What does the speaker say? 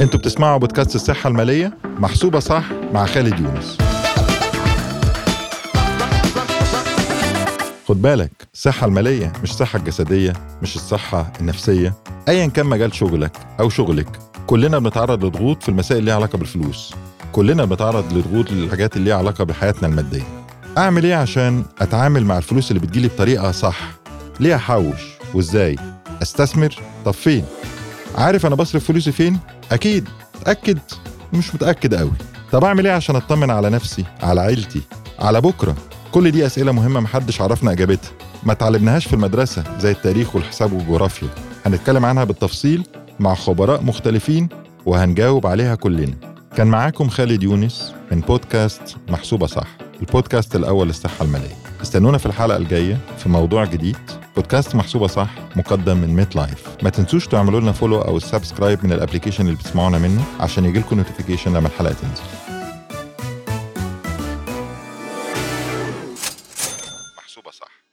أنتوا بتسمعوا بودكاست الصحة المالية محسوبة صح مع خالد يونس. خد بالك الصحة المالية مش الصحة الجسدية مش الصحة النفسية. أيا كان مجال شغلك أو شغلك كلنا بنتعرض لضغوط في المسائل اللي ليها علاقة بالفلوس. كلنا بنتعرض لضغوط للحاجات اللي ليها علاقة بحياتنا المادية. أعمل إيه عشان أتعامل مع الفلوس اللي بتجيلي بطريقة صح؟ ليه أحوش وإزاي؟ أستثمر؟ طب فين؟ عارف أنا بصرف فلوسي فين؟ أكيد أكد مش متأكد قوي طب أعمل إيه عشان أطمن على نفسي على عيلتي على بكرة؟ كل دي أسئلة مهمة محدش عرفنا إجابتها. ما تعلمناهاش في المدرسة زي التاريخ والحساب والجغرافيا. هنتكلم عنها بالتفصيل مع خبراء مختلفين وهنجاوب عليها كلنا. كان معاكم خالد يونس من بودكاست محسوبة صح البودكاست الأول للصحة المالية. استنونا في الحلقة الجاية في موضوع جديد. بودكاست محسوبة صح مقدم من ميت لايف ما تنسوش تعملوا لنا follow أو subscribe من ال application اللي بتسمعونا منه عشان يجيلكم notification لما الحلقة تنزل. محسوبة صح.